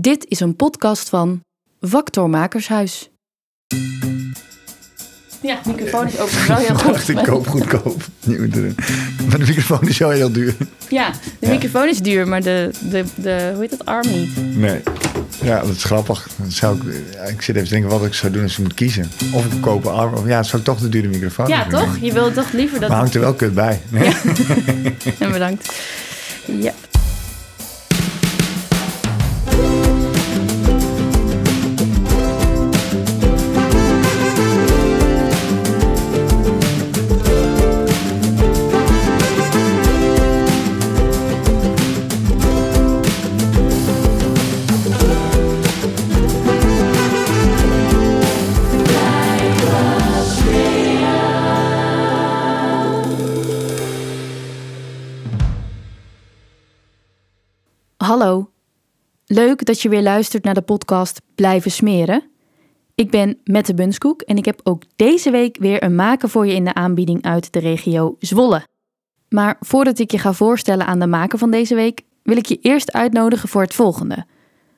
Dit is een podcast van Vactor Makershuis. Ja, de microfoon is ook wel heel goed. ik koop goedkoop. Maar de microfoon is wel heel duur. Ja, de microfoon is duur, maar de, de, de hoe heet dat, arm niet. Nee. Ja, dat is grappig. Dan zou ik, ja, ik zit even te denken wat ik zou doen als ik moet kiezen. Of ik koop een arm. Of ja, het zou ik toch de dure microfoon Ja, toch? Je wilt toch liever dat... Maar hangt er wel kut bij. Nee? En bedankt. Ja. Leuk dat je weer luistert naar de podcast Blijven Smeren. Ik ben Mette Bunskoek en ik heb ook deze week weer een maker voor je in de aanbieding uit de regio Zwolle. Maar voordat ik je ga voorstellen aan de maker van deze week, wil ik je eerst uitnodigen voor het volgende.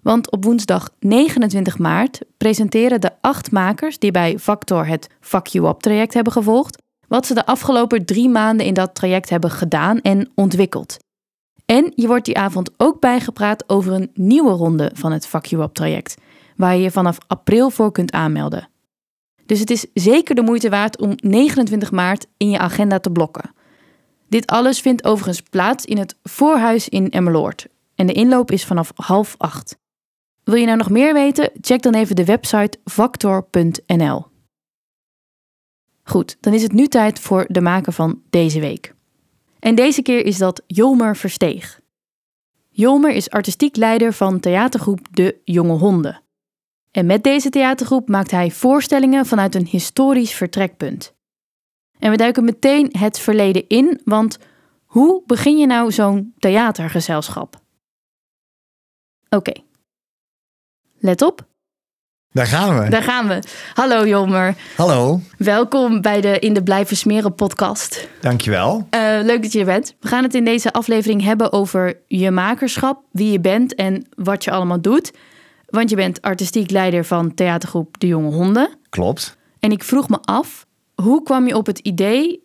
Want op woensdag 29 maart presenteren de acht makers die bij Factor het Fuck You Up traject hebben gevolgd, wat ze de afgelopen drie maanden in dat traject hebben gedaan en ontwikkeld. En je wordt die avond ook bijgepraat over een nieuwe ronde van het Fuck You Up traject, waar je je vanaf april voor kunt aanmelden. Dus het is zeker de moeite waard om 29 maart in je agenda te blokken. Dit alles vindt overigens plaats in het Voorhuis in Emmeloord. En de inloop is vanaf half acht. Wil je nou nog meer weten? Check dan even de website factor.nl. Goed, dan is het nu tijd voor de maker van deze week. En deze keer is dat Jolmer Versteeg. Jolmer is artistiek leider van theatergroep De Jonge Honden. En met deze theatergroep maakt hij voorstellingen vanuit een historisch vertrekpunt. En we duiken meteen het verleden in, want hoe begin je nou zo'n theatergezelschap? Oké. Let op, Daar gaan we. daar gaan we. Hallo Jolmer, Hallo. welkom bij de In de Blijven Smeren podcast. Dankjewel. Eh, leuk dat je er bent. We gaan het in deze aflevering hebben over je makerschap, wie je bent en wat je allemaal doet. Want je bent artistiek leider van theatergroep De Jonge Honden. Klopt. En ik vroeg me af, hoe kwam je op het idee?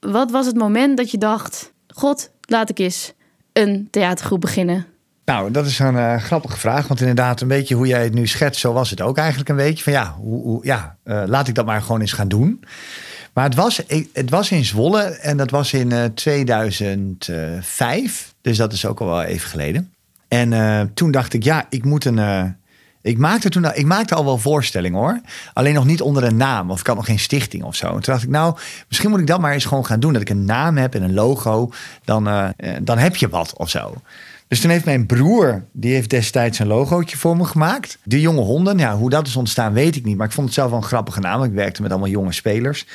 Wat was het moment dat je dacht: God, laat ik eens een theatergroep beginnen? Nou, dat is een eh, grappige vraag. Want inderdaad, een beetje hoe jij het nu schetst, zo was het ook eigenlijk een beetje. Van ja, hoe, hoe, ja eh, laat ik dat maar gewoon eens gaan doen. Maar het was, het was in Zwolle en dat was in eh, 2005. Dus dat is ook al wel even geleden. En eh, toen dacht ik, ja, ik moet een... eh, ik maakte toen al- ik maakte al wel voorstellingen hoor. Alleen nog niet onder een naam. Of ik had nog geen stichting of zo. En toen dacht ik, nou, misschien moet ik dat maar eens gewoon gaan doen. Dat ik een naam heb en een logo. Dan, eh, eh, dan heb je wat of zo. Dus toen heeft mijn broer, die heeft destijds een logootje voor me gemaakt. De Jonge Honden. Ja, hoe dat is ontstaan weet ik niet. Maar ik vond het zelf wel een grappige naam. Ik werkte met allemaal jonge spelers.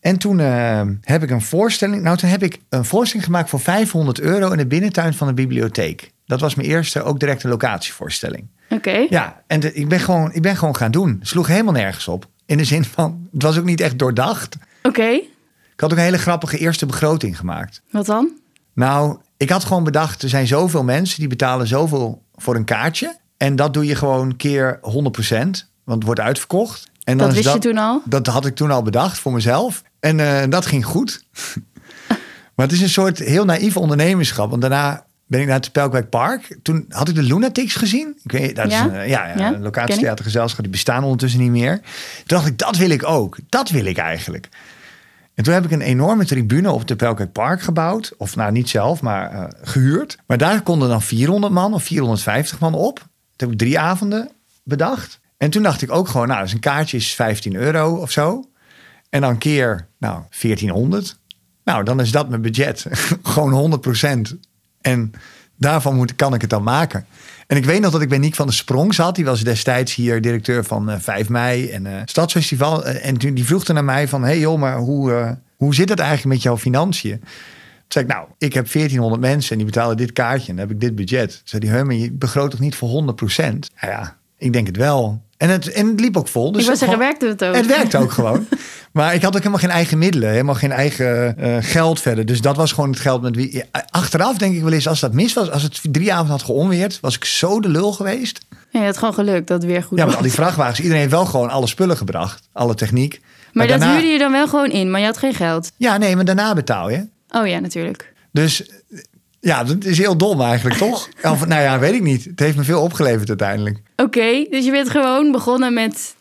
En toen eh, heb ik een voorstelling. Nou, toen heb ik een voorstelling gemaakt voor 500 euro in de binnentuin van de bibliotheek. Dat was mijn eerste, ook directe locatievoorstelling. Oké. Ja, en de- ik, ben gewoon, ik ben gewoon gaan doen. Sloeg helemaal nergens op. In de zin van, het was ook niet echt doordacht. Oké, Ik had ook een hele grappige eerste begroting gemaakt. wat dan? Nou, ik had gewoon bedacht, er zijn zoveel mensen die betalen zoveel voor een kaartje. En dat doe je gewoon keer 100%, want het wordt uitverkocht. En Dat is wist je toen al? Dat had ik toen al bedacht voor mezelf. En eh, dat ging goed. maar het is een soort heel naïef ondernemerschap. Want daarna ben ik naar het Pelkwijk Park. Toen had ik de Lunatics gezien. Ik weet, dat Ja? is een, eh, ja, ja, Ja, locatietheatergezelschap. Die bestaan ondertussen niet meer. Toen dacht ik, dat wil ik ook. Dat wil ik eigenlijk. En toen heb ik een enorme tribune op het Pelkijk Park gebouwd. Of nou, niet zelf, maar eh, gehuurd. Maar daar konden dan 400 man of 450 man op. Toen heb ik drie avonden bedacht. En toen dacht ik ook gewoon, nou, dus een kaartje is 15 euro of zo. En dan keer, nou, 1400. Nou, dan is dat mijn budget. gewoon 100% En daarvan moet, kan ik het dan maken. En ik weet nog dat ik bij Niek van der Sprong zat. Die was destijds hier directeur van eh 5 mei en eh, Stadsfestival. Eh, en toen die vroeg naar mij van... hey joh, maar hoe, eh, hoe zit het eigenlijk met jouw financiën? Toen zei ik, nou, ik heb 1400 mensen en die betalen dit kaartje. En dan heb ik dit budget. Toen zei "Huh, maar je begroot toch niet voor 100% Nou ja, ik denk het wel. En het, en het liep ook vol. Dus ik was zeggen, werkte het ook? Het werkte ook gewoon. Maar ik had ook helemaal geen eigen middelen. Helemaal geen eigen eh, geld verder. Dus dat was gewoon het geld met wie... Achteraf denk ik wel eens, als dat mis was... Als het drie avonden had geonweerd... was ik zo de lul geweest. Ja, het gewoon gelukt dat het weer goed Ja, met al die vrachtwagens. Iedereen heeft wel gewoon alle spullen gebracht. Alle techniek. maar dat daarna- huurde je dan wel gewoon in, maar je had geen geld. Ja, nee, maar daarna betaal je. Oh ja, natuurlijk. Dus ja, dat is heel dom eigenlijk, toch? Of, nou ja, weet ik niet. Het heeft me veel opgeleverd uiteindelijk. Oké, dus je bent gewoon begonnen met...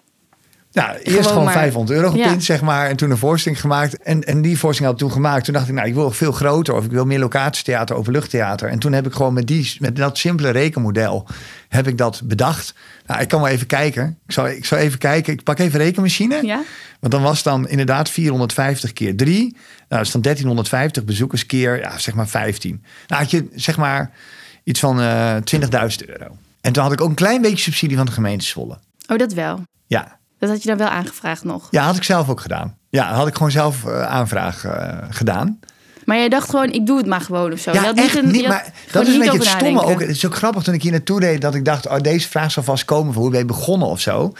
Nou, eerst Gewoon gewoon, maar- 500 euro gepind, Ja. zeg maar. En toen een voorstelling gemaakt. En, en die voorstelling had ik toen gemaakt. Toen dacht ik, nou, ik wil veel groter. Of ik wil meer locatietheater, openluchttheater. En toen heb ik gewoon met, die, met dat simpele rekenmodel... heb ik dat bedacht. Nou, ik kan wel even kijken. Ik zal, ik zal even kijken. Ik pak even rekenmachine. Ja? Want dan was dan inderdaad 450 keer 3. Nou, dat is dan 1350 bezoekers keer, ja, zeg maar 15. Nou had je zeg maar iets van eh 20.000 euro. En toen had ik ook een klein beetje subsidie van de gemeente Zwolle. Oh, dat wel. Ja, Dat had je dan wel aangevraagd nog. ja had ik zelf ook gedaan. Ja, had ik gewoon zelf eh, aanvraag eh, gedaan. Maar jij dacht gewoon, ik doe het maar gewoon of zo. Ja, echt een- niet. Maar dat is een beetje het stomme ook. Het is ook grappig toen ik hier naartoe deed dat ik dacht, oh, deze vraag zal vast komen voor hoe ben je begonnen of zo.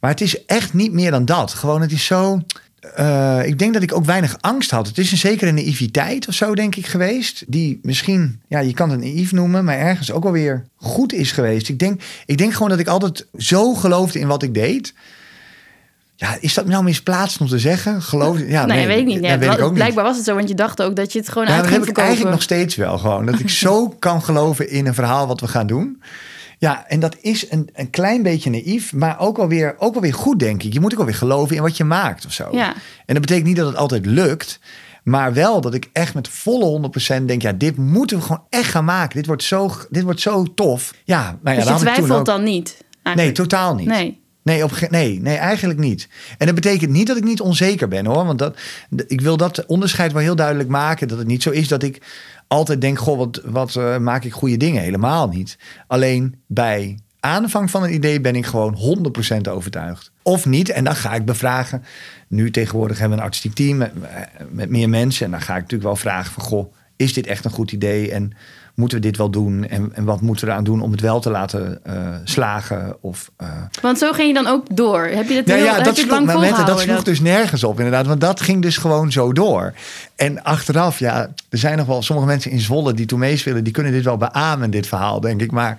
Maar het is echt niet meer dan dat. Gewoon, het is zo. eh, ik denk dat ik ook weinig angst had. Het is een zekere naïviteit of zo, denk ik, geweest. Die misschien, ja, je kan het naïef noemen, maar ergens ook wel weer goed is geweest. Ik denk, ik denk gewoon dat ik altijd zo geloofde in wat ik deed. Ja, is dat nou misplaatst om te zeggen? Geloof, ja, nee, weet ik niet. dat Ja, weet ik ook niet. blijkbaar was het zo, want je dacht ook dat je het gewoon Ja, uit dat heb ik eigenlijk nog steeds wel gewoon. Dat ik zo kan geloven in een verhaal wat we gaan doen. Ja, en dat is een, een klein beetje naïef, maar ook wel, weer, ook wel weer goed, denk ik. Je moet ook wel weer geloven in wat je maakt of zo. Ja. En dat betekent niet dat het altijd lukt. Maar wel dat ik echt met volle 100% denk... ja, dit moeten we gewoon echt gaan maken. Dit wordt zo, dit wordt zo tof. Ja, nou ja, dus je twijfelt ook. dan niet? Nee, totaal niet. Nee. Nee, op, nee, nee, eigenlijk niet. En dat betekent niet dat ik niet onzeker ben hoor. Want dat, ik wil dat onderscheid wel heel duidelijk maken. Dat het niet zo is dat ik altijd denk: Goh, wat, wat eh, maak ik goede dingen? Helemaal niet. Alleen bij aanvang van een idee ben ik gewoon 100% overtuigd. Of niet. En dan ga ik bevragen. Nu tegenwoordig hebben we een artistiek team met, met meer mensen. En dan ga ik natuurlijk wel vragen: van, Goh, is dit echt een goed idee? En moeten we dit wel doen? En, en wat moeten we eraan doen om het wel te laten eh, slagen? Of. eh, Want zo ging je dan ook door. Heb je het nou heel, ja, dat je sloeg, lang volgehouden? dat sloeg dat- dus nergens op inderdaad. Want dat ging dus gewoon zo door. En achteraf, ja, er zijn nog wel sommige mensen in Zwolle die toen meespelen... die kunnen dit wel beamen, dit verhaal, denk ik. Maar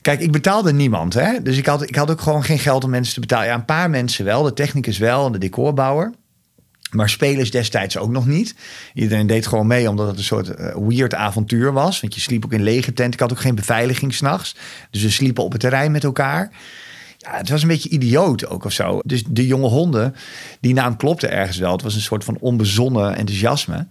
kijk, ik betaalde niemand. Hè? Dus ik had, ik had ook gewoon geen geld om mensen te betalen. Ja, een paar mensen wel. De technicus wel en de decorbouwer. Maar spelers destijds ook nog niet. Iedereen deed gewoon mee omdat het een soort eh, weird avontuur was. Want je sliep ook in lege tent. Ik had ook geen beveiliging s'nachts. Dus we sliepen op het terrein met elkaar. Ja, het was een beetje idioot ook of zo. Dus de jonge honden, die naam klopte ergens wel. Het was een soort van onbezonnen enthousiasme.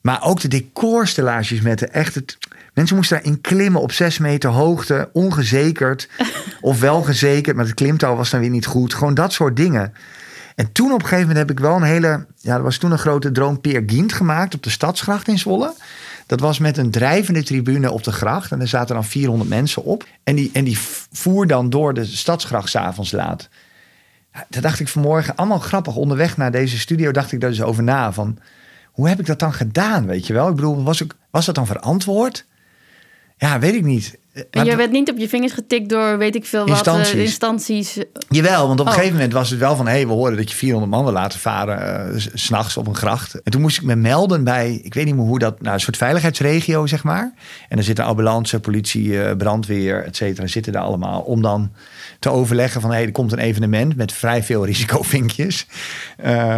Maar ook de decorstellages met de echt het. Mensen moesten daarin klimmen op zes meter hoogte, ongezekerd. of wel gezekerd, maar het klimtouw was dan weer niet goed. Gewoon dat soort dingen. En toen op een gegeven moment heb ik wel een hele. Ja, er was toen een grote droom Peer Gient gemaakt op de stadsgracht in Zwolle. Dat was met een drijvende tribune op de gracht. En er zaten dan 400 mensen op. En die, en die voer dan door de stadsgracht s'avonds laat. Daar dacht ik vanmorgen, allemaal grappig. Onderweg naar deze studio dacht ik daar dus over na. Van, hoe heb ik dat dan gedaan, weet je wel? Ik bedoel, was, ik, was dat dan verantwoord? Ja, weet ik niet. En je werd niet op je vingers getikt door weet ik veel wat Instanties. eh, instanties. Jawel, want op een Oh. gegeven moment was het wel van... hé, hey, we horen dat je 400 man wil laten varen... eh, s- s'nachts op een gracht. En toen moest ik me melden bij... ik weet niet meer hoe dat... nou, een soort veiligheidsregio, zeg maar. En dan zitten ambulance, politie, eh, brandweer, et cetera... zitten daar allemaal om dan te overleggen van... hé, hey, er komt een evenement met vrij veel risicovinkjes.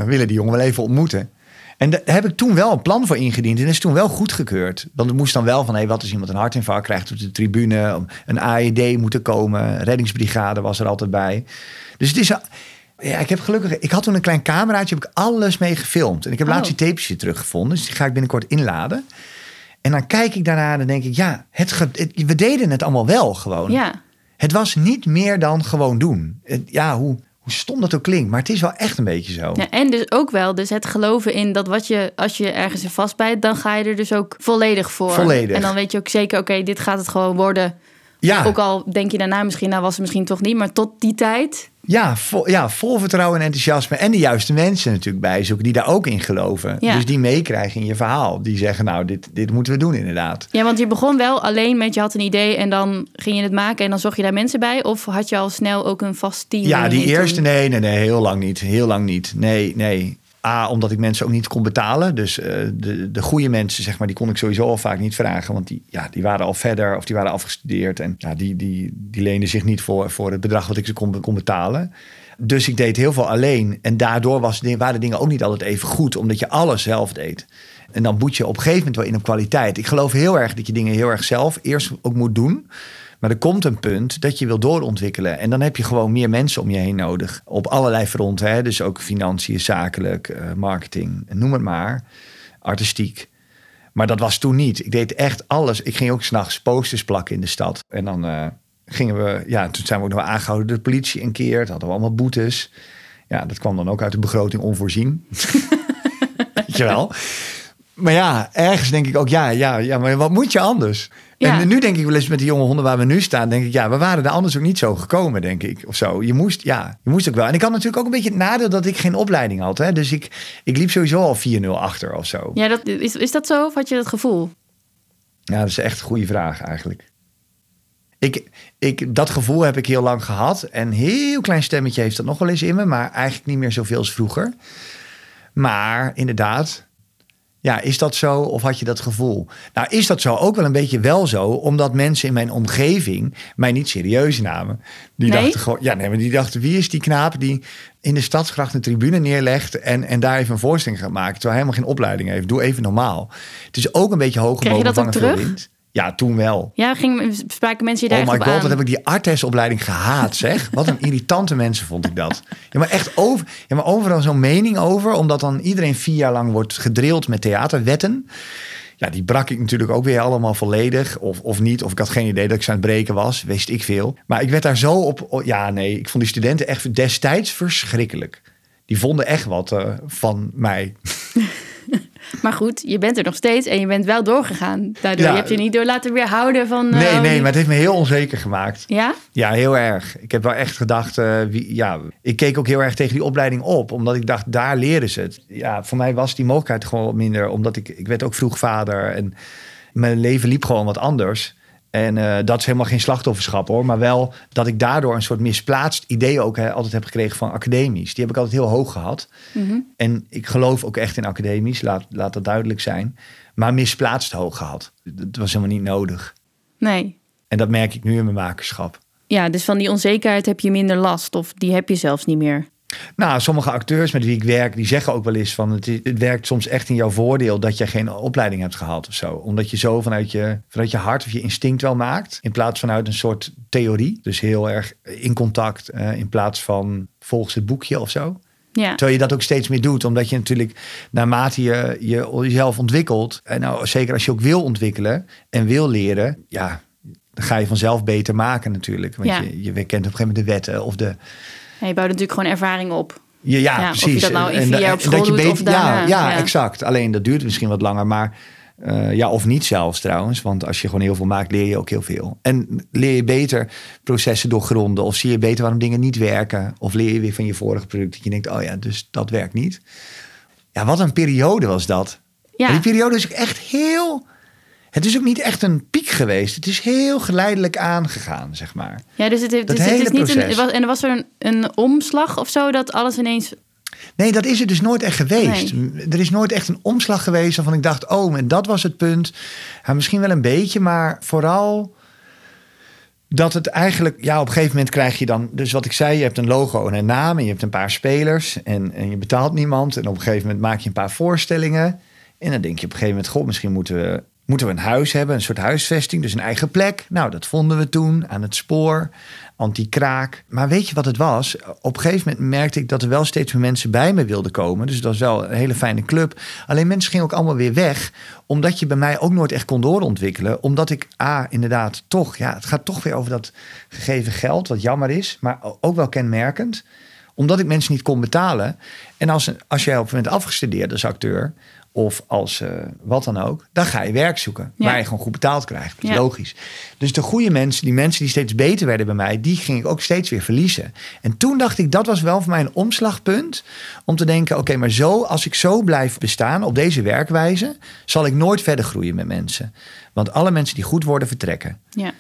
Willen die jongen wel even ontmoeten. En daar heb ik toen wel een plan voor ingediend. En is toen wel goedgekeurd. Want het moest dan wel van... hé, wat als iemand een hartinfarct krijgt op de tribune? Een AED moet er komen. Reddingsbrigade was er altijd bij. Dus het is... Ja, ik heb gelukkig... Ik had toen een klein cameraatje, heb ik alles mee gefilmd. En ik heb Oh. laatst die tapes weer teruggevonden. Dus die ga ik binnenkort inladen. En dan kijk ik daarna en denk ik... Ja, het, we deden het allemaal wel gewoon. Ja. Het was niet meer dan gewoon doen. Het- ja, hoe, hoe stom dat ook klinkt. Maar het is wel echt een beetje zo. ja. En dus ook wel dus het geloven in dat wat je, als je ergens in vastbijt, dan ga je er dus ook volledig voor. Volledig. En dan weet je ook zeker, oké, dit gaat het gewoon worden. Ja. Ook al denk je daarna misschien, nou was het misschien toch niet, maar tot die tijd Ja vol, ja, vol vertrouwen en enthousiasme. En de juiste mensen natuurlijk bij zoeken die daar ook in geloven. Ja. Dus die meekrijgen in je verhaal. Die zeggen, nou, dit, dit moeten we doen inderdaad. Ja, want je begon wel alleen met je had een idee en dan ging je het maken en dan zocht je daar mensen bij? Of had je al snel ook een vast team? Ja, die toen? eerste, nee, nee, nee, heel lang niet. Heel lang niet. Nee, nee. Omdat ik mensen ook niet kon betalen. Dus eh, de, de goede mensen, zeg maar, die kon ik sowieso al vaak niet vragen. Want die, ja, die waren al verder of die waren afgestudeerd. En ja, die, die, die leenden zich niet voor, voor het bedrag wat ik ze kon, kon betalen. Dus ik deed heel veel alleen. En daardoor was, waren dingen ook niet altijd even goed. Omdat je alles zelf deed. En dan moet je op een gegeven moment wel in op kwaliteit. Ik geloof heel erg dat je dingen heel erg zelf eerst ook moet doen. Maar er komt een punt dat je wil doorontwikkelen. En dan heb je gewoon meer mensen om je heen nodig. Op allerlei fronten. Hè? Dus ook financiën, zakelijk, eh, marketing, noem het maar. Artistiek. Maar dat was toen niet. Ik deed echt alles. Ik ging ook s'nachts posters plakken in de stad. En dan eh, gingen we... Ja, toen zijn we ook nog aangehouden door de politie een keer. Het hadden we allemaal boetes. Ja, dat kwam dan ook uit de begroting onvoorzien. Weet je wel? Maar ja, ergens denk ik ook, ja, ja, ja, maar wat moet je anders? Ja. En nu denk ik wel eens met die jonge honden waar we nu staan, denk ik, ja, we waren er anders ook niet zo gekomen, denk ik, of zo. Je moest, ja, je moest ook wel. En ik had natuurlijk ook een beetje het nadeel dat ik geen opleiding had, hè. Dus ik, ik liep sowieso al 4-0 achter of zo. Ja. Ja, dat, is, is dat zo of had je dat gevoel? dat is echt een goede vraag eigenlijk. Ik, ik, dat gevoel heb ik heel lang gehad. En een heel klein stemmetje heeft dat nog wel eens in me, maar eigenlijk niet meer zoveel als vroeger. Maar inderdaad, ja, is dat zo of had je dat gevoel? Nou, is dat zo ook wel een beetje wel zo, omdat mensen in mijn omgeving mij niet serieus namen. Die Nee? dachten gewoon, ja, nee, maar die dachten, wie is die knaap die in de stadsgracht een tribune neerlegt en, en daar even een voorstelling gaat maken, terwijl hij helemaal geen opleiding heeft? Doe even normaal. Het is ook een beetje hoge Krijg je dat ook terug? wind. Ja, toen wel. Ja, ging, spraken mensen je daar Oh my god, aan? wat heb ik die artesopleiding gehaat, zeg. Wat een irritante mensen vond ik dat. Ja, maar echt over, ja, maar overal zo'n mening over, omdat dan iedereen vier jaar lang wordt gedrild met theaterwetten. Ja, die brak ik natuurlijk ook weer allemaal volledig. Of, of niet, of ik had geen idee dat ik ze aan het breken was. Wist ik veel. Maar ik werd daar zo op... oh, Ja, nee, ik vond die studenten echt destijds verschrikkelijk. Die vonden echt wat eh, van mij. Maar goed, je bent er nog steeds en je bent wel doorgegaan. Daardoor Ja. je hebt je niet door laten weerhouden van... eh, Nee, oh, nee, maar het heeft me heel onzeker gemaakt. Ja? Ja, heel erg. Ik heb wel echt gedacht, eh, wie, ja, ik keek ook heel erg tegen die opleiding op, omdat ik dacht, daar leren ze het. Ja, voor mij was die mogelijkheid gewoon minder, omdat ik, ik werd ook vroeg vader en mijn leven liep gewoon wat anders. En eh, dat is helemaal geen slachtofferschap hoor, maar wel dat ik daardoor een soort misplaatst idee ook hè, altijd heb gekregen van academisch. Die heb ik altijd heel hoog gehad. Mhm. En ik geloof ook echt in academisch, laat, laat dat duidelijk zijn. Maar misplaatst hoog gehad. Dat was helemaal niet nodig. Nee. En dat merk ik nu in mijn makerschap. Ja, dus van die onzekerheid heb je minder last of die heb je zelfs niet meer. Nou, sommige acteurs met wie ik werk, die zeggen ook wel eens van het, werkt soms echt in jouw voordeel dat je geen opleiding hebt gehad of zo. Omdat je zo vanuit je, vanuit je hart of je instinct wel maakt. In plaats vanuit een soort theorie. Dus heel erg in contact eh, in plaats van volgens het boekje of zo. Ja. Terwijl je dat ook steeds meer doet. Omdat je natuurlijk naarmate je, je jezelf ontwikkelt. En nou, zeker als je ook wil ontwikkelen en wil leren. Ja, dan ga je vanzelf beter maken natuurlijk. Want Ja. je, je kent op een gegeven moment de wetten of de... Je bouwt natuurlijk gewoon ervaring op. Ja, ja, Ja, of je precies. dat nou in En- vier en- jaar op en school dat je doet beter- of daarna, Ja, ja, ja. exact. Alleen dat duurt misschien wat langer, maar eh, ja, of niet zelfs trouwens. Want als je gewoon heel veel maakt, leer je ook heel veel. En leer je beter processen doorgronden, of zie je beter waarom dingen niet werken, of leer je weer van je vorige product dat je denkt, oh ja, dus dat werkt niet. Ja, wat een periode was dat. Ja. Die periode is ook echt heel. Het is ook niet echt een piek geweest. Het is heel geleidelijk aangegaan, zeg maar. Ja, dus het, heeft, Dat dus het is niet een, en was er een, een omslag of zo dat alles ineens. Nee, dat is er dus nooit echt geweest. Er is nooit echt een omslag geweest waarvan ik dacht, oh, en dat was het punt. Ja, misschien wel een beetje, maar vooral dat het eigenlijk, ja, op een gegeven moment krijg je dan, dus wat ik zei, je hebt een logo en een naam en je hebt een paar spelers en, en je betaalt niemand. En op een gegeven moment maak je een paar voorstellingen. En dan denk je op een gegeven moment, god, misschien moeten we, moeten we een huis hebben, een soort huisvesting, dus een eigen plek. Nou, dat vonden we toen aan het spoor, anti-kraak. Maar weet je wat het was? Op een gegeven moment merkte ik dat er wel steeds meer mensen bij me wilden komen. Dus het was wel een hele fijne club. Alleen mensen gingen ook allemaal weer weg, omdat je bij mij ook nooit echt kon doorontwikkelen. Omdat ik, A, inderdaad toch, ja, het gaat toch weer over dat gegeven geld, wat jammer is, maar ook wel kenmerkend omdat ik mensen niet kon betalen. En als, als jij op een moment afgestudeerd als acteur, of als eh, wat dan ook, dan ga je werk zoeken. Ja. Waar je gewoon goed betaald krijgt. Dat is Ja. logisch. Dus de goede mensen, die mensen die steeds beter werden bij mij, die ging ik ook steeds weer verliezen. En toen dacht ik, dat was wel voor mij een omslagpunt. Om te denken, oké, maar zo, als ik zo blijf bestaan op deze werkwijze, zal ik nooit verder groeien met mensen. Want alle mensen die goed worden, vertrekken. Ja.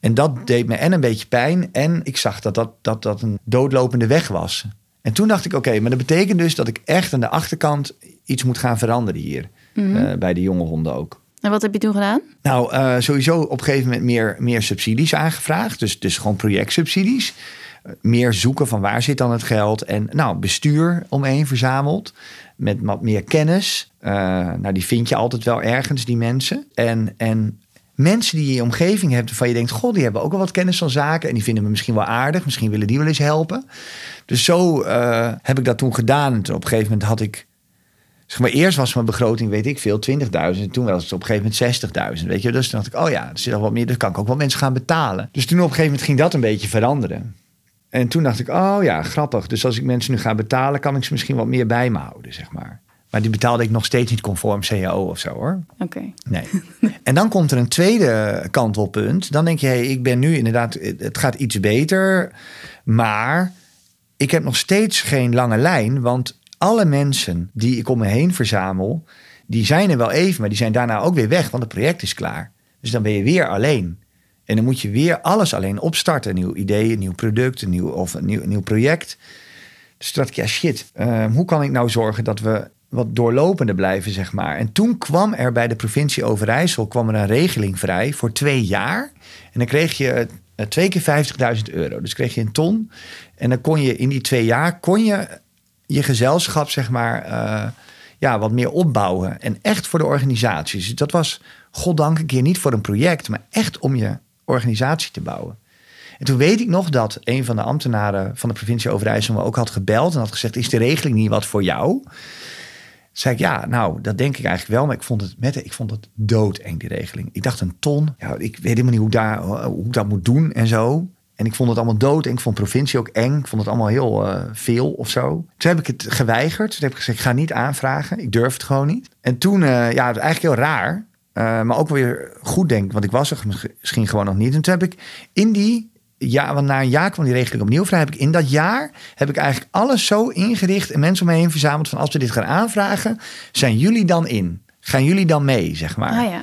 En dat deed me en een beetje pijn. En ik zag dat dat, dat, dat een doodlopende weg was. En toen dacht ik, oké, maar dat betekent dus dat ik echt aan de achterkant iets moet gaan veranderen hier. eh, bij de jonge honden ook. En wat heb je toen gedaan? Nou, eh, sowieso op een gegeven moment meer, meer subsidies aangevraagd. Dus, dus gewoon projectsubsidies. Eh, meer zoeken van waar zit dan het geld. En nou, bestuur omheen verzameld. Met wat meer kennis. Nou, die vind je altijd wel ergens, die mensen. En, en mensen die je in je omgeving hebt waarvan je denkt... goh, die hebben ook wel wat kennis van zaken... en die vinden me misschien wel aardig. Misschien willen die wel eens helpen. Dus zo heb ik dat toen gedaan. En toen op een gegeven moment had ik... Zeg maar, eerst was mijn begroting, weet ik veel, 20.000. En toen was het op een gegeven moment 60.000. Weet je, dus toen dacht ik, oh ja, er zit al wat meer. Dus kan ik ook wel mensen gaan betalen. Dus toen op een gegeven moment ging dat een beetje veranderen. En toen dacht ik, oh ja, grappig. Dus als ik mensen nu ga betalen, kan ik ze misschien wat meer bij me houden, zeg maar. Maar die betaalde ik nog steeds niet conform CAO of zo hoor. Oké. Nee. En dan komt er een tweede kantelpunt. Dan denk je, hey, ik ben nu inderdaad, het gaat iets beter. Maar ik heb nog steeds geen lange lijn. Want alle mensen die ik om me heen verzamel, die zijn er wel even, maar die zijn daarna ook weer weg, want het project is klaar. Dus dan ben je weer alleen. En dan moet je weer alles alleen opstarten. Een nieuw idee, een nieuw product, een nieuw, of een nieuw, nieuw project. Dus toen dacht ik, ja shit, eh, hoe kan ik nou zorgen dat we wat doorlopender blijven, zeg maar. En toen kwam er bij de provincie Overijssel kwam er een regeling vrij voor twee jaar. En dan kreeg je eh, twee keer 50.000 euro. Dus kreeg je een ton. En dan kon je in die twee jaar, kon je je gezelschap, zeg maar, eh, ja, wat meer opbouwen. En echt voor de organisaties. Dus dat was, goddank, een keer niet voor een project, maar echt om je organisatie te bouwen. En toen weet ik nog dat een van de ambtenaren van de provincie Overijssel me ook had gebeld en had gezegd: Is de regeling niet wat voor jou? Zei ik, ja, nou, dat denk ik eigenlijk wel. Maar ik vond het, Mette, ik vond het doodeng, die regeling. Ik dacht een ton. Ja, ik weet helemaal niet hoe, daar, hoe ik dat moet doen en zo. En ik vond het allemaal dood. En ik vond provincie ook eng. Ik vond het allemaal heel eh, veel of zo. Toen heb ik het geweigerd. Toen heb ik gezegd, ik ga niet aanvragen. Ik durf het gewoon niet. En toen, eh, ja, het was eigenlijk heel raar. eh, maar ook weer goed denk. Want ik was er misschien gewoon nog niet. En toen heb ik in die ja, want na een jaar kwam die regeling opnieuw vrij. Heb ik in dat jaar heb ik eigenlijk alles zo ingericht en mensen om me heen verzameld van als we dit gaan aanvragen, zijn jullie dan in? Gaan jullie dan mee, zeg maar? Ah ja.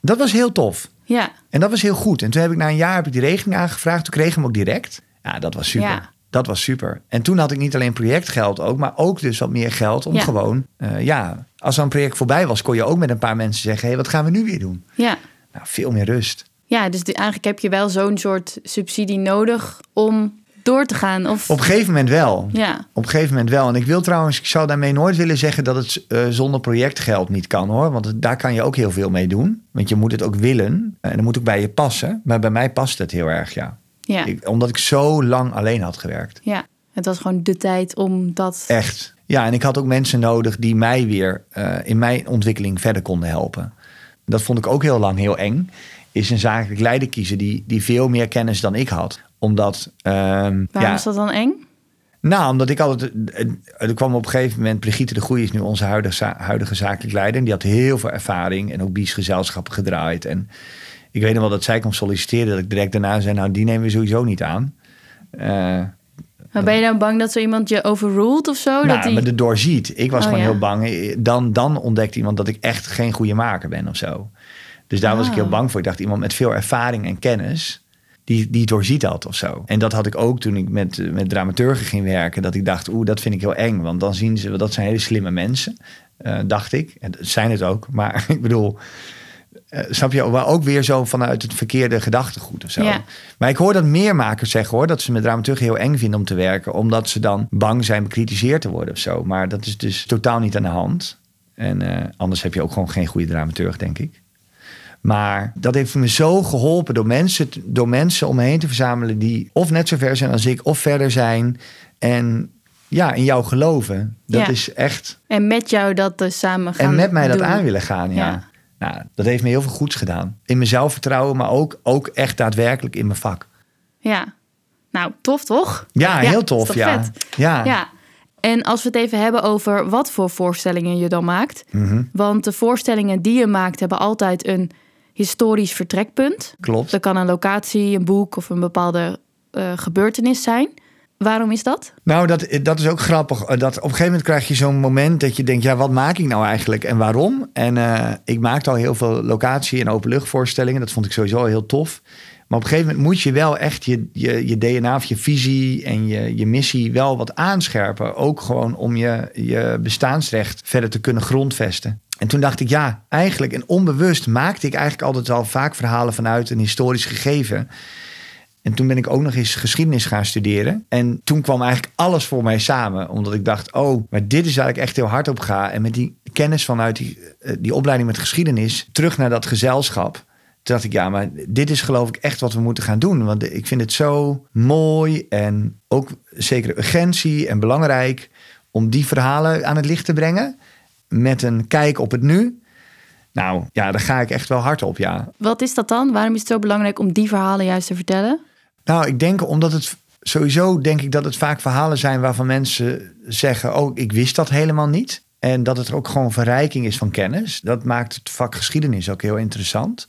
Dat was heel tof. Ja. En dat was heel goed. En toen heb ik na een jaar heb ik die regeling aangevraagd. Toen kreeg ik hem ook direct. Ja, dat was super. Ja. Dat was super. En toen had ik niet alleen projectgeld ook, maar ook dus wat meer geld om Ja. gewoon, eh, ja, als zo'n project voorbij was, kon je ook met een paar mensen zeggen, hé, hey, wat gaan we nu weer doen? Ja. Nou, veel meer rust. Ja, dus eigenlijk heb je wel zo'n soort subsidie nodig om door te gaan. Of, Op een gegeven moment wel. ja. Op een gegeven moment wel. En ik wil trouwens, ik zou daarmee nooit willen zeggen dat het eh, zonder projectgeld niet kan hoor. Want daar kan je ook heel veel mee doen. Want je moet het ook willen. En dat moet ook bij je passen. Maar bij mij past het heel erg, ja. Ja. Ik, omdat ik zo lang alleen had gewerkt. ja. Het was gewoon de tijd om dat... Echt. Ja, en ik had ook mensen nodig die mij weer eh, in mijn ontwikkeling verder konden helpen. Dat vond ik ook heel lang heel eng. Is een zakelijk leider kiezen die, die veel meer kennis dan ik had. Omdat. ehm, Waarom ja, is dat dan eng? Nou, omdat ik altijd. eh, Er kwam op een gegeven moment. Brigitte de Goeie is nu onze huidige, huidige zakelijk leider. En die had heel veel ervaring. En ook bies gezelschappen gedraaid. En ik weet nog wel dat zij kwam solliciteren. Dat ik direct daarna zei: Nou, die nemen we sowieso niet aan. Eh, Maar ben je dan bang dat zo iemand je overruled of zo? nou, dat die... maar de doorziet. Ik was Oh, gewoon ja. heel bang. Dan, dan ontdekte iemand dat ik echt geen goede maker ben of zo. Dus daar was ik Ah. heel bang voor. Ik dacht, iemand met veel ervaring en kennis, die, die doorziet dat of zo. En dat had ik ook toen ik met, eh, met dramaturgen ging werken. Dat ik dacht, oeh, dat vind ik heel eng. Want dan zien ze, dat zijn hele slimme mensen, eh, dacht ik. En dat zijn het ook. Maar ik bedoel, eh, snap je? Maar ook weer zo vanuit het verkeerde gedachtegoed of zo. Ja. Maar ik hoor dat meer makers zeggen hoor, dat ze met dramaturgen heel eng vinden om te werken. Omdat ze dan bang zijn bekritiseerd te worden of zo. Maar dat is dus totaal niet aan de hand. En anders heb je ook gewoon geen goede dramaturg, denk ik. Maar dat heeft me zo geholpen door mensen, door mensen om me heen te verzamelen die of net zo ver zijn als ik, of verder zijn. En ja, in jou geloven. Dat Ja. is echt. En met jou dat dus samen gaan En met mij dat aan willen gaan, ja. Ja. Nou, dat heeft me heel veel goeds gedaan. In mijn zelfvertrouwen, maar ook, ook echt daadwerkelijk in mijn vak. Ja. Nou, tof toch? Ja, heel tof, ja. Ja. Ja. En als we het even hebben over wat voor voorstellingen je dan maakt. Mhm. Want de voorstellingen die je maakt hebben altijd een historisch vertrekpunt. Klopt. Dat kan een locatie, een boek of een bepaalde eh, gebeurtenis zijn. Waarom is dat? Nou, dat, dat is ook grappig. Eh, Dat op een gegeven moment krijg je zo'n moment dat je denkt: ja, wat maak ik nou eigenlijk en waarom? En eh, ik maakte al heel veel locatie- en openluchtvoorstellingen. Dat vond ik sowieso al heel tof. Maar op een gegeven moment moet je wel echt je, je, je DNA of je visie en je, je missie wel wat aanscherpen. Ook gewoon om je, je bestaansrecht verder te kunnen grondvesten. En toen dacht ik, ja, eigenlijk en onbewust maakte ik eigenlijk altijd al vaak verhalen vanuit een historisch gegeven. En toen ben ik ook nog eens geschiedenis gaan studeren. En toen kwam eigenlijk alles voor mij samen. Omdat ik dacht, oh, maar dit is waar ik echt heel hard op ga. En met die kennis vanuit die, eh, die opleiding met geschiedenis, terug naar dat gezelschap. Toen dacht ik, ja, maar dit is geloof ik echt wat we moeten gaan doen. Want ik vind het zo mooi en ook zekere urgentie en belangrijk om die verhalen aan het licht te brengen. Met een kijk op het nu. Nou, ja, daar ga ik echt wel hard op, ja. Wat is dat dan? Waarom is het zo belangrijk om die verhalen juist te vertellen? Nou, ik denk omdat het sowieso denk ik dat het vaak verhalen zijn waarvan mensen zeggen: Oh, ik wist dat helemaal niet. En dat het ook gewoon verrijking is van kennis. Dat maakt het vak geschiedenis ook heel interessant.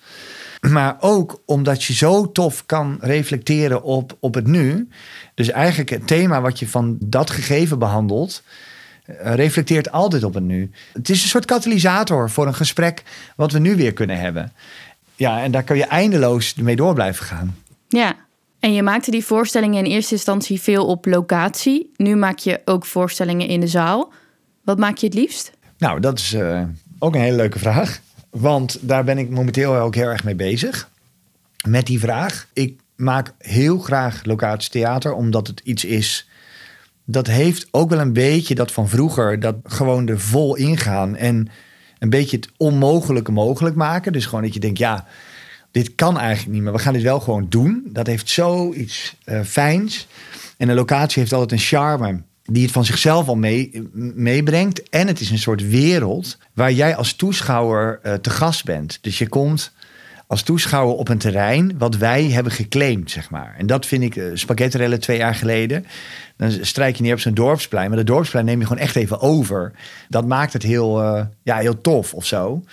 Maar ook omdat je zo tof kan reflecteren op, op het nu. Dus eigenlijk het thema wat je van dat gegeven behandelt. Reflecteert altijd op het nu. Het is een soort katalysator voor een gesprek wat we nu weer kunnen hebben. Ja, en daar kun je eindeloos mee door blijven gaan. Ja, en je maakte die voorstellingen in eerste instantie veel op locatie. Nu maak je ook voorstellingen in de zaal. Wat maak je het liefst? Nou, dat is eh, ook een hele leuke vraag. Want daar ben ik momenteel ook heel erg mee bezig. Met die vraag. Ik maak heel graag locatietheater, omdat het iets is. Dat heeft ook wel een beetje dat van vroeger. Dat gewoon er vol ingaan. En een beetje het onmogelijke mogelijk maken. Dus gewoon dat je denkt, ja, dit kan eigenlijk niet, maar we gaan dit wel gewoon doen. Dat heeft zoiets eh fijns. En een locatie heeft altijd een charme die het van zichzelf al mee, meebrengt. En het is een soort wereld waar jij als toeschouwer eh, te gast bent. Dus je komt als toeschouwer op een terrein wat wij hebben geclaimd, zeg maar. En dat vind ik, uh, spaghettirellen twee jaar geleden. Dan strijk je neer op zo'n dorpsplein. Maar dat dorpsplein neem je gewoon echt even over. Dat maakt het heel, eh, ja, heel tof of zo.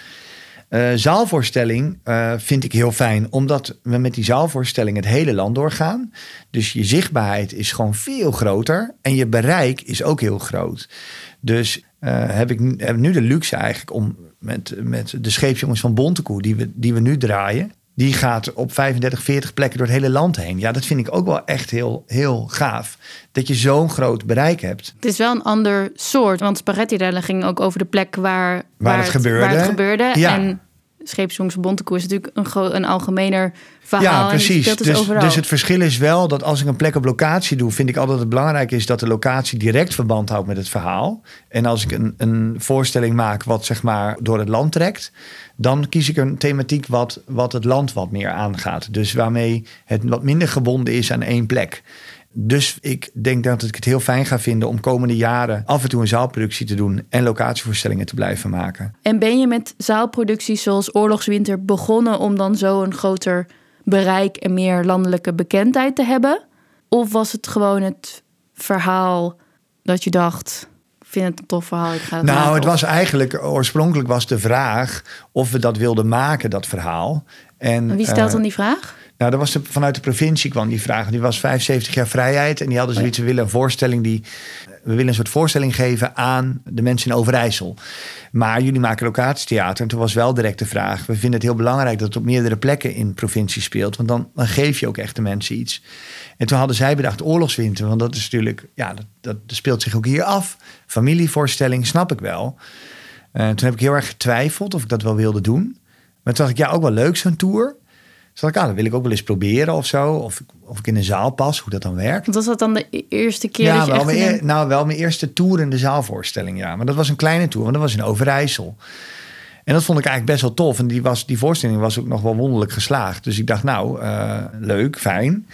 Uh, zaalvoorstelling vind ik heel fijn, omdat we met die zaalvoorstelling het hele land doorgaan. Dus je zichtbaarheid is gewoon veel groter en je bereik is ook heel groot. Dus heb ik nu de luxe eigenlijk om met, met de scheepsjongens van Bontekoe, die we, die we nu draaien, die gaat op 35, 40 plekken door het hele land heen. Ja, dat vind ik ook wel echt heel, heel gaaf. Dat je zo'n groot bereik hebt. Het is wel een ander soort, want spaghetti rellen ging ook over de plek waar, waar, waar het, gebeurde. Waar het gebeurde. Ja. En Scheepsjongs Bontekoe is natuurlijk een, een algemener verhaal. Ja, precies. Dus, dus, dus, het verschil is wel dat als ik een plek op locatie doe, vind ik altijd het belangrijk is dat de locatie direct verband houdt met het verhaal. En als ik een, een voorstelling maak wat zeg maar door het land trekt, dan kies ik een thematiek wat, wat het land wat meer aangaat. Dus waarmee het wat minder gebonden is aan één plek. Dus ik denk dat ik het heel fijn ga vinden om komende jaren af en toe een zaalproductie te doen en locatievoorstellingen te blijven maken. En ben je met zaalproducties zoals Oorlogswinter begonnen om dan zo een groter bereik en meer landelijke bekendheid te hebben? Of was het gewoon het verhaal dat je dacht, ik vind het een tof verhaal, ik ga het Nou, maken, het was eigenlijk, oorspronkelijk was de vraag of we dat wilden maken, dat verhaal. En, Wie stelt uh, dan die vraag? Nou, dat was vanuit de provincie kwam die vraag. Die was 75 jaar vrijheid. En die hadden zoiets, we willen een voorstelling die... We willen een soort voorstelling geven aan de mensen in Overijssel. Maar jullie maken locatietheater. En toen was wel direct de vraag. We vinden het heel belangrijk dat het op meerdere plekken in provincie speelt. Want dan, dan geef je ook echt de mensen iets. En toen hadden zij bedacht oorlogswinter. Want dat is natuurlijk... Ja, dat, dat speelt zich ook hier af. Familievoorstelling, snap ik wel. Uh, toen heb ik heel erg getwijfeld of ik dat wel wilde doen. Maar toen dacht ik, ja, ook wel leuk zo'n tour. Dacht ik, ah, dat wil ik ook wel eens proberen of zo. Of, of ik in een zaal pas, hoe dat dan werkt. Was dat dan de eerste keer ja, dat je wel echt mijn, in nou, wel mijn eerste tour in de zaalvoorstelling, ja. Maar dat was een kleine tour, want dat was in Overijssel. En dat vond ik eigenlijk best wel tof. En die, was, die voorstelling was ook nog wel wonderlijk geslaagd. Dus ik dacht, nou, uh, leuk, fijn.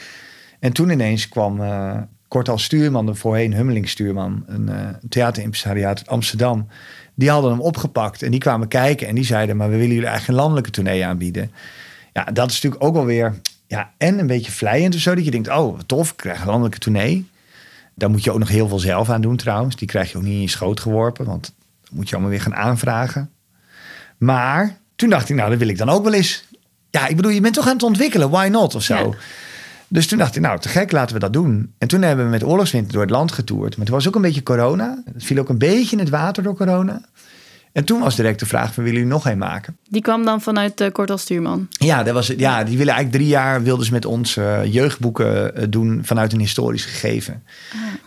En toen ineens kwam uh, Kort als stuurman, de voorheen Hummeling stuurman... een uh, theaterimpresariaat uit Amsterdam... die hadden hem opgepakt en die kwamen kijken... en die zeiden, maar we willen jullie eigenlijk een landelijke tournee aanbieden... Ja, dat is natuurlijk ook wel weer... Ja, en een beetje vlijend of zo. Dat je denkt, oh, tof, ik krijg een landelijke tournee. Daar moet je ook nog heel veel zelf aan doen trouwens. Die krijg je ook niet in je schoot geworpen, want dan moet je allemaal weer gaan aanvragen. Maar toen dacht ik, nou, dat wil ik dan ook wel eens. Ja, ik bedoel, je bent toch aan het ontwikkelen, why not of zo. Ja. Dus toen dacht ik, nou, te gek, laten we dat doen. En toen hebben we met oorlogswinter door het land getoerd. Maar toen was ook een beetje corona. Het viel ook een beetje in het water door corona. En toen was direct de vraag van, willen jullie nog een maken? Die kwam dan vanuit uh, Kortal Stuurman. Ja, dat was, ja, die willen eigenlijk drie jaar wilden ze met ons eh, jeugdboeken eh, doen vanuit een historisch gegeven.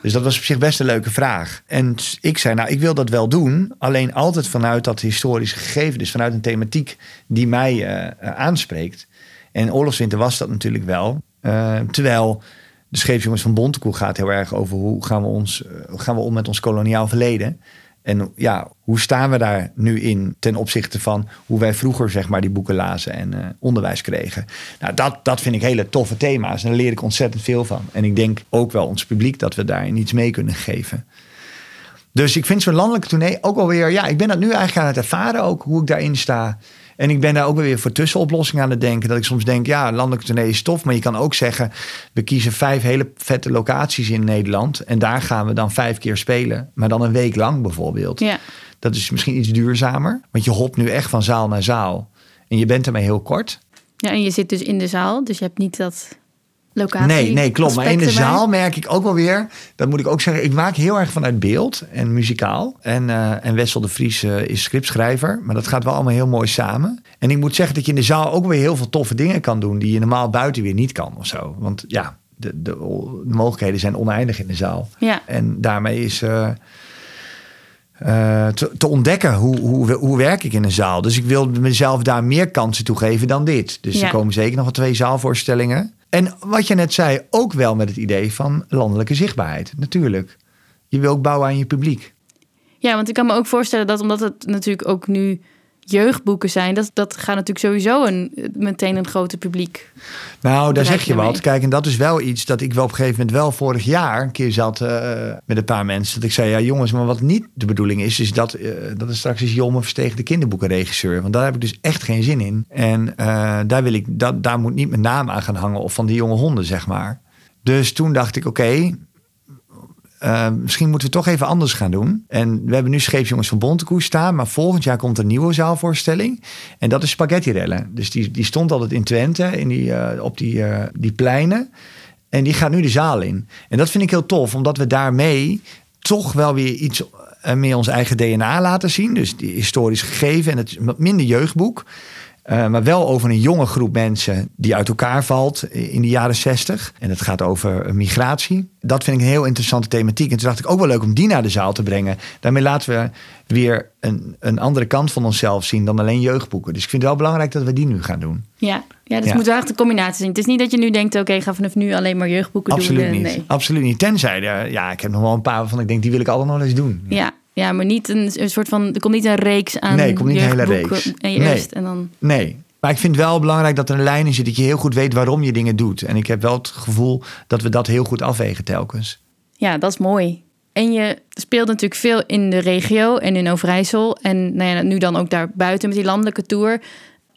Dus dat was op zich best een leuke vraag. En ik zei, nou, ik wil dat wel doen, alleen altijd vanuit dat historische gegeven, dus vanuit een thematiek die mij eh, aanspreekt. En oorlogswinter was dat natuurlijk wel. Terwijl de scheepsjongens van Bontekoe gaat heel erg over hoe gaan we, ons, hoe gaan we om met ons koloniaal verleden. En ja, hoe staan we daar nu in ten opzichte van hoe wij vroeger zeg maar die boeken lazen en uh, onderwijs kregen. Nou, dat, dat vind ik hele toffe thema's en daar leer ik ontzettend veel van. En ik denk ook wel ons publiek dat we daar iets mee kunnen geven. Dus ik vind zo'n landelijke tournee ook alweer, ja, ik ben dat nu eigenlijk aan het ervaren ook, hoe ik daarin sta. En ik ben daar ook weer voor tussenoplossingen aan het denken. Dat ik soms denk, ja, landelijke tournee is tof. Maar je kan ook zeggen, we kiezen vijf hele vette locaties in Nederland. En daar gaan we dan vijf keer spelen. Maar dan een week lang bijvoorbeeld. Ja. Dat is misschien iets duurzamer. Want je hopt nu echt van zaal naar zaal. En je bent ermee heel kort. Ja, en je zit dus in de zaal. Dus je hebt niet dat locatie. Nee, nee, klopt. Maar in de zaal merk ik ook wel weer, dat moet ik ook zeggen, ik maak heel erg vanuit beeld en muzikaal. En, uh, en Wessel de Vries uh, is scriptschrijver, maar dat gaat wel allemaal heel mooi samen. En ik moet zeggen dat je in de zaal ook weer heel veel toffe dingen kan doen die je normaal buiten weer niet kan of zo. Want ja, de, de, de mogelijkheden zijn oneindig in de zaal. Ja. En daarmee is. Uh, uh, te, te, ontdekken hoe, hoe, hoe werk ik in een zaal. Dus ik wil mezelf daar meer kansen toe geven dan dit. Dus ja. er komen zeker nog wel twee zaalvoorstellingen. En wat je net zei, ook wel met het idee van landelijke zichtbaarheid. Natuurlijk. Je wil ook bouwen aan je publiek. Ja, want ik kan me ook voorstellen dat omdat het natuurlijk ook nu jeugdboeken zijn, dat, dat gaat natuurlijk sowieso een, meteen een grote publiek. Nou, daar zeg je wat. Mee. Kijk, en dat is wel iets dat ik wel op een gegeven moment wel vorig jaar een keer zat uh, met een paar mensen. Dat ik zei, ja jongens, maar wat niet de bedoeling is, is dat, uh, dat er straks is Jomme Verstegen de kinderboekenregisseur. Want daar heb ik dus echt geen zin in. En uh, daar, wil ik, dat, daar moet niet mijn naam aan gaan hangen of van die jonge honden, zeg maar. Dus toen dacht ik, oké, okay, uh, misschien moeten we toch even anders gaan doen. En we hebben nu Scheepsjongens van Bontekoe staan. Maar volgend jaar komt een nieuwe zaalvoorstelling. En dat is Spaghetti Rellen. Dus die, die stond altijd in Twente in die, uh, op die, uh, die pleinen. En die gaat nu de zaal in. En dat vind ik heel tof. Omdat we daarmee toch wel weer iets meer ons eigen DNA laten zien. Dus die historisch gegeven. En het minder jeugdboek. Uh, maar wel over een jonge groep mensen die uit elkaar valt in de jaren zestig. En het gaat over migratie. Dat vind ik een heel interessante thematiek. En toen dacht ik ook wel leuk om die naar de zaal te brengen. Daarmee laten we weer een, een andere kant van onszelf zien dan alleen jeugdboeken. Dus ik vind het wel belangrijk dat we die nu gaan doen. Ja, ja dus ja. moet wel echt een combinatie zijn. Het is niet dat je nu denkt, oké, okay, ga vanaf nu alleen maar jeugdboeken Absoluut doen. Niet. Nee. Absoluut niet. Tenzij, de, ja, ik heb nog wel een paar waarvan ik denk, die wil ik altijd nog eens doen. Ja. ja. Ja, maar niet een, een soort van. Er komt niet een reeks aan. Nee, er komt niet een hele reeks. En je nee. eerst en dan. Nee. Maar ik vind wel belangrijk dat er een lijn in zit. Dat je heel goed weet waarom je dingen doet. En ik heb wel het gevoel dat we dat heel goed afwegen telkens. Ja, dat is mooi. En je speelt natuurlijk veel in de regio en in Overijssel. En nou ja, nu dan ook daar buiten met die landelijke tour.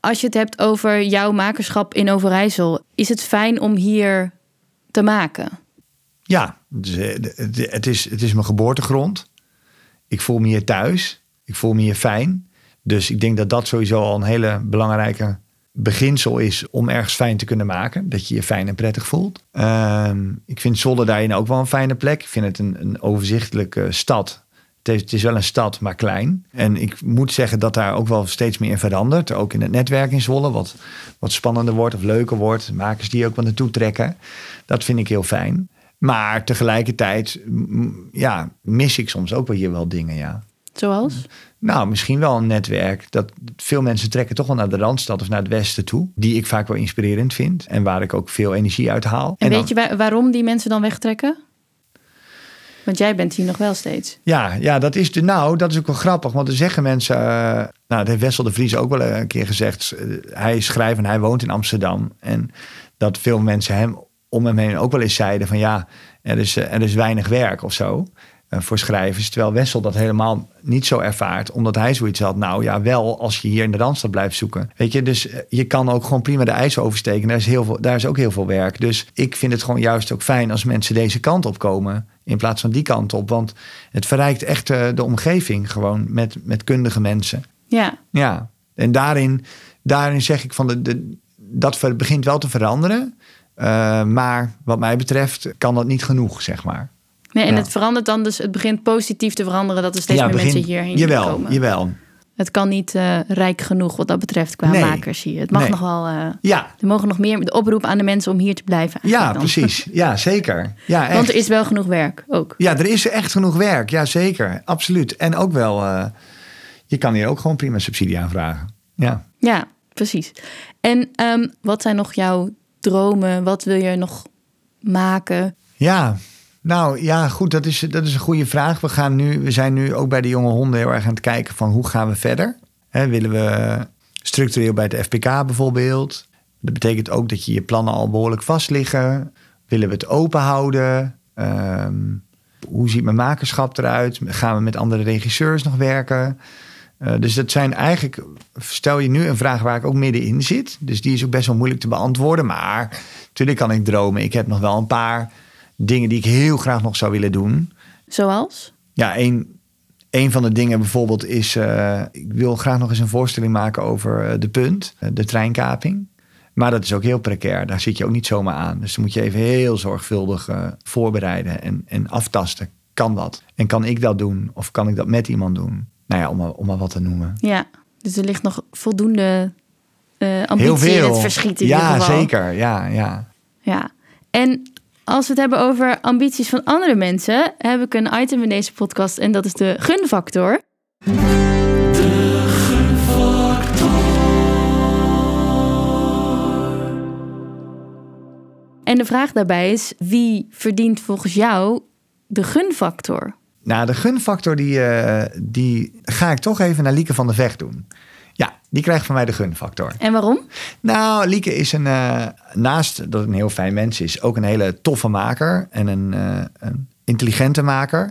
Als je het hebt over jouw makerschap in Overijssel, is het fijn om hier te maken? Ja, het is, het is mijn geboortegrond. Ik voel me hier thuis. Ik voel me hier fijn. Dus ik denk dat dat sowieso al een hele belangrijke beginsel is om ergens fijn te kunnen maken. Dat je je fijn en prettig voelt. Uh, ik vind Zwolle daarin ook wel een fijne plek. Ik vind het een, een overzichtelijke stad. Het is, wel een stad, maar klein. En ik moet zeggen dat daar ook wel steeds meer in verandert. Ook in het netwerk in Zwolle. Wat, wat spannender wordt of leuker wordt. Makers die ook wel naartoe trekken. Dat vind ik heel fijn. Maar tegelijkertijd ja, mis ik soms ook wel hier wel dingen, ja. Zoals? Nou, misschien wel een netwerk. Dat veel mensen trekken toch wel naar de Randstad of naar het westen toe. Die ik vaak wel inspirerend vind. En waar ik ook veel energie uit haal. En, en weet dan, je waarom die mensen dan wegtrekken? Want jij bent hier nog wel steeds. Ja, ja dat, is de, nou, dat is ook wel grappig. Want er zeggen mensen... Uh, nou, dat heeft Wessel de Vries ook wel een keer gezegd. Uh, hij is schrijver en hij woont in Amsterdam. En dat veel mensen hem om hem heen ook wel eens zeiden van... ja, er is, er is weinig werk of zo voor schrijvers. Terwijl Wessel dat helemaal niet zo ervaart. Omdat hij zoiets had. Nou ja, wel als je hier in de Randstad blijft zoeken. Weet je, dus je kan ook gewoon prima de ijs oversteken. Daar is, heel veel, daar is ook heel veel werk. Dus ik vind het gewoon juist ook fijn als mensen deze kant op komen. In plaats van die kant op. Want het verrijkt echt eh, de omgeving gewoon met, met kundige mensen. Ja. Ja, en daarin, daarin zeg ik van de, de, dat ver- begint wel te veranderen. Eh, maar wat mij betreft kan dat niet genoeg, zeg maar. Nee, en Ja. het verandert dan dus, het begint positief te veranderen dat er steeds meer begin- mensen hierheen jawel, komen. Jawel, Het kan niet eh, rijk genoeg wat dat betreft qua Nee. makers hier. Het mag Nee. nog wel, eh, Ja, er mogen nog meer de oproep aan de mensen om hier te blijven. ja dan. precies. Ja, zeker. Ja, echt. Want er is wel genoeg werk ook. Ja, er is echt genoeg werk. Ja, zeker. Absoluut. En ook wel, je kan hier ook gewoon prima subsidie aanvragen. Ja. Ja, precies. En ehm, wat zijn nog jouw dromen? Wat wil je nog maken? Ja, nou ja, goed, dat is, dat is een goede vraag. We, gaan nu, we zijn nu ook bij de jonge honden heel erg aan het kijken van hoe gaan we verder. Hè, willen we structureel bij de FPK bijvoorbeeld? Dat betekent ook dat je je plannen al behoorlijk vast liggen. Willen we het open houden? Ehm, hoe ziet mijn makerschap eruit? Gaan we met andere regisseurs nog werken? Eh, dus dat zijn eigenlijk, stel je nu een vraag waar ik ook middenin zit. Dus die is ook best wel moeilijk te beantwoorden. Maar natuurlijk kan ik dromen. Ik heb nog wel een paar dingen die ik heel graag nog zou willen doen. Zoals? Ja, een, een van de dingen bijvoorbeeld is... eh, ik wil graag nog eens een voorstelling maken over eh, de punt, de treinkaping. Maar dat is ook heel precair. Daar zit je ook niet zomaar aan. Dus dan moet je even heel zorgvuldig voorbereiden en, en aftasten. Kan dat? En kan ik dat doen? Of kan ik dat met iemand doen? Nou ja, om maar, om maar wat te noemen. Ja, dus er ligt nog voldoende eh Heel ambitie in het verschiet in ja, geval. zeker. Ja, ja. Ja. En als we het hebben over ambities van andere mensen, heb ik een item in deze podcast en dat is de gunfactor. En de vraag daarbij is: wie verdient volgens jou de gunfactor? Nou, de gunfactor die, eh, die ga ik toch even naar Lieke van der Vecht doen. Ja, die krijgt van mij de gunfactor. En waarom? Nou, Lieke is een, eh, naast dat het een heel fijn mens is, ook een hele toffe maker en een, eh, een intelligente maker.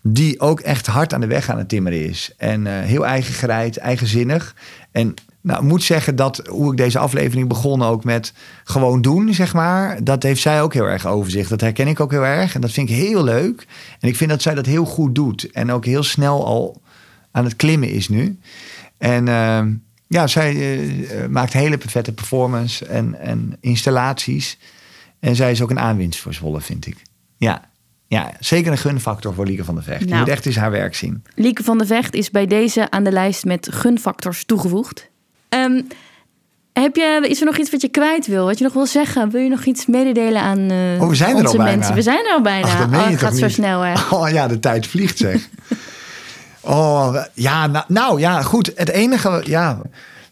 Die ook echt hard aan de weg aan het timmeren is. En heel eigengereid, eigenzinnig. En nou, ik moet zeggen dat hoe ik deze aflevering begon ook met gewoon doen, zeg maar. Dat heeft zij ook heel erg overzicht. Dat herken ik ook heel erg. En dat vind ik heel leuk. En ik vind dat zij dat heel goed doet. En ook heel snel al aan het klimmen is nu. En eh, ja, zij eh, maakt hele vette performance en, en installaties. En zij is ook een aanwinst voor Zwolle, vind ik. Ja, ja zeker een gunfactor voor Lieke van der Vecht. Je Nou. moet echt eens haar werk zien. Lieke van de Vecht is bij deze aan de lijst met gunfactors toegevoegd. Ehm, heb je, is er nog iets wat je kwijt wil? Wat je nog wil zeggen? Wil je nog iets mededelen aan Oh, we zijn er onze al bijna. mensen? We zijn er al bijna. Ach, dat oh, het gaat zo snel, hè? Oh ja, de tijd vliegt zeg. oh, ja, nou, nou ja, goed. Het enige, ja...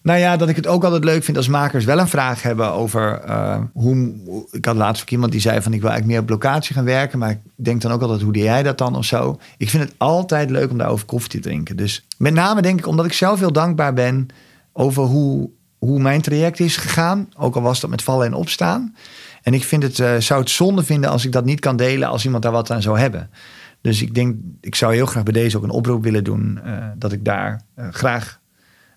Nou ja, dat ik het ook altijd leuk vind als makers wel een vraag hebben over eh, hoe. Ik had laatst ook iemand die zei van ik wil eigenlijk meer op locatie gaan werken. Maar ik denk dan ook altijd hoe doe jij dat dan of zo. Ik vind het altijd leuk om daarover koffie te drinken. Dus met name denk ik omdat ik zelf heel dankbaar ben over hoe, hoe mijn traject is gegaan. Ook al was dat met vallen en opstaan. En ik vind het, eh, zou het zonde vinden als ik dat niet kan delen als iemand daar wat aan zou hebben. Dus ik denk, ik zou heel graag bij deze ook een oproep willen doen. eh, dat ik daar eh, graag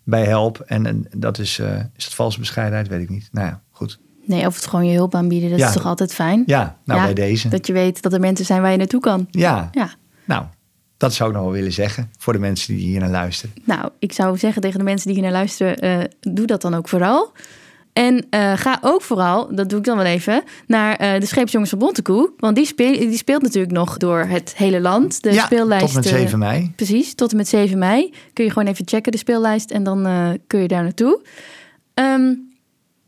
bij help. En, en dat is, is het valse bescheidenheid? Weet ik niet. Nou ja, goed. Nee, of het gewoon je hulp aanbieden. Dat Ja. is toch altijd fijn? Ja, nou Ja, bij deze. Dat je weet dat er mensen zijn waar je naartoe kan. Ja, Ja. nou, dat zou ik nog wel willen zeggen voor de mensen die hier naar luisteren. Nou, ik zou zeggen tegen de mensen die hier naar luisteren, eh, doe dat dan ook vooral. En eh, ga ook vooral, dat doe ik dan wel even, naar eh, de Scheepsjongens van Bontekoe. Want die, speel, die speelt natuurlijk nog door het hele land. De ja, speellijst. tot met eh, 7 mei. Precies, tot en met 7 mei. Kun je gewoon even checken, de speellijst. En dan kun je daar naartoe. Ehm,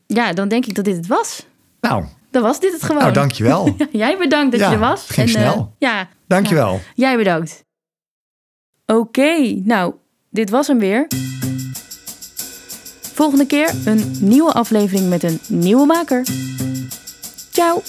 ja, dan denk ik dat dit het was. Nou, Dan was dit het gewoon. nou dankjewel. Ja, jij bedankt dat Ja, je er was. het ging eh, snel. ja, Dankjewel. jij bedankt. Oké, nou, dit was hem weer. Volgende keer een nieuwe aflevering met een nieuwe maker. Ciao!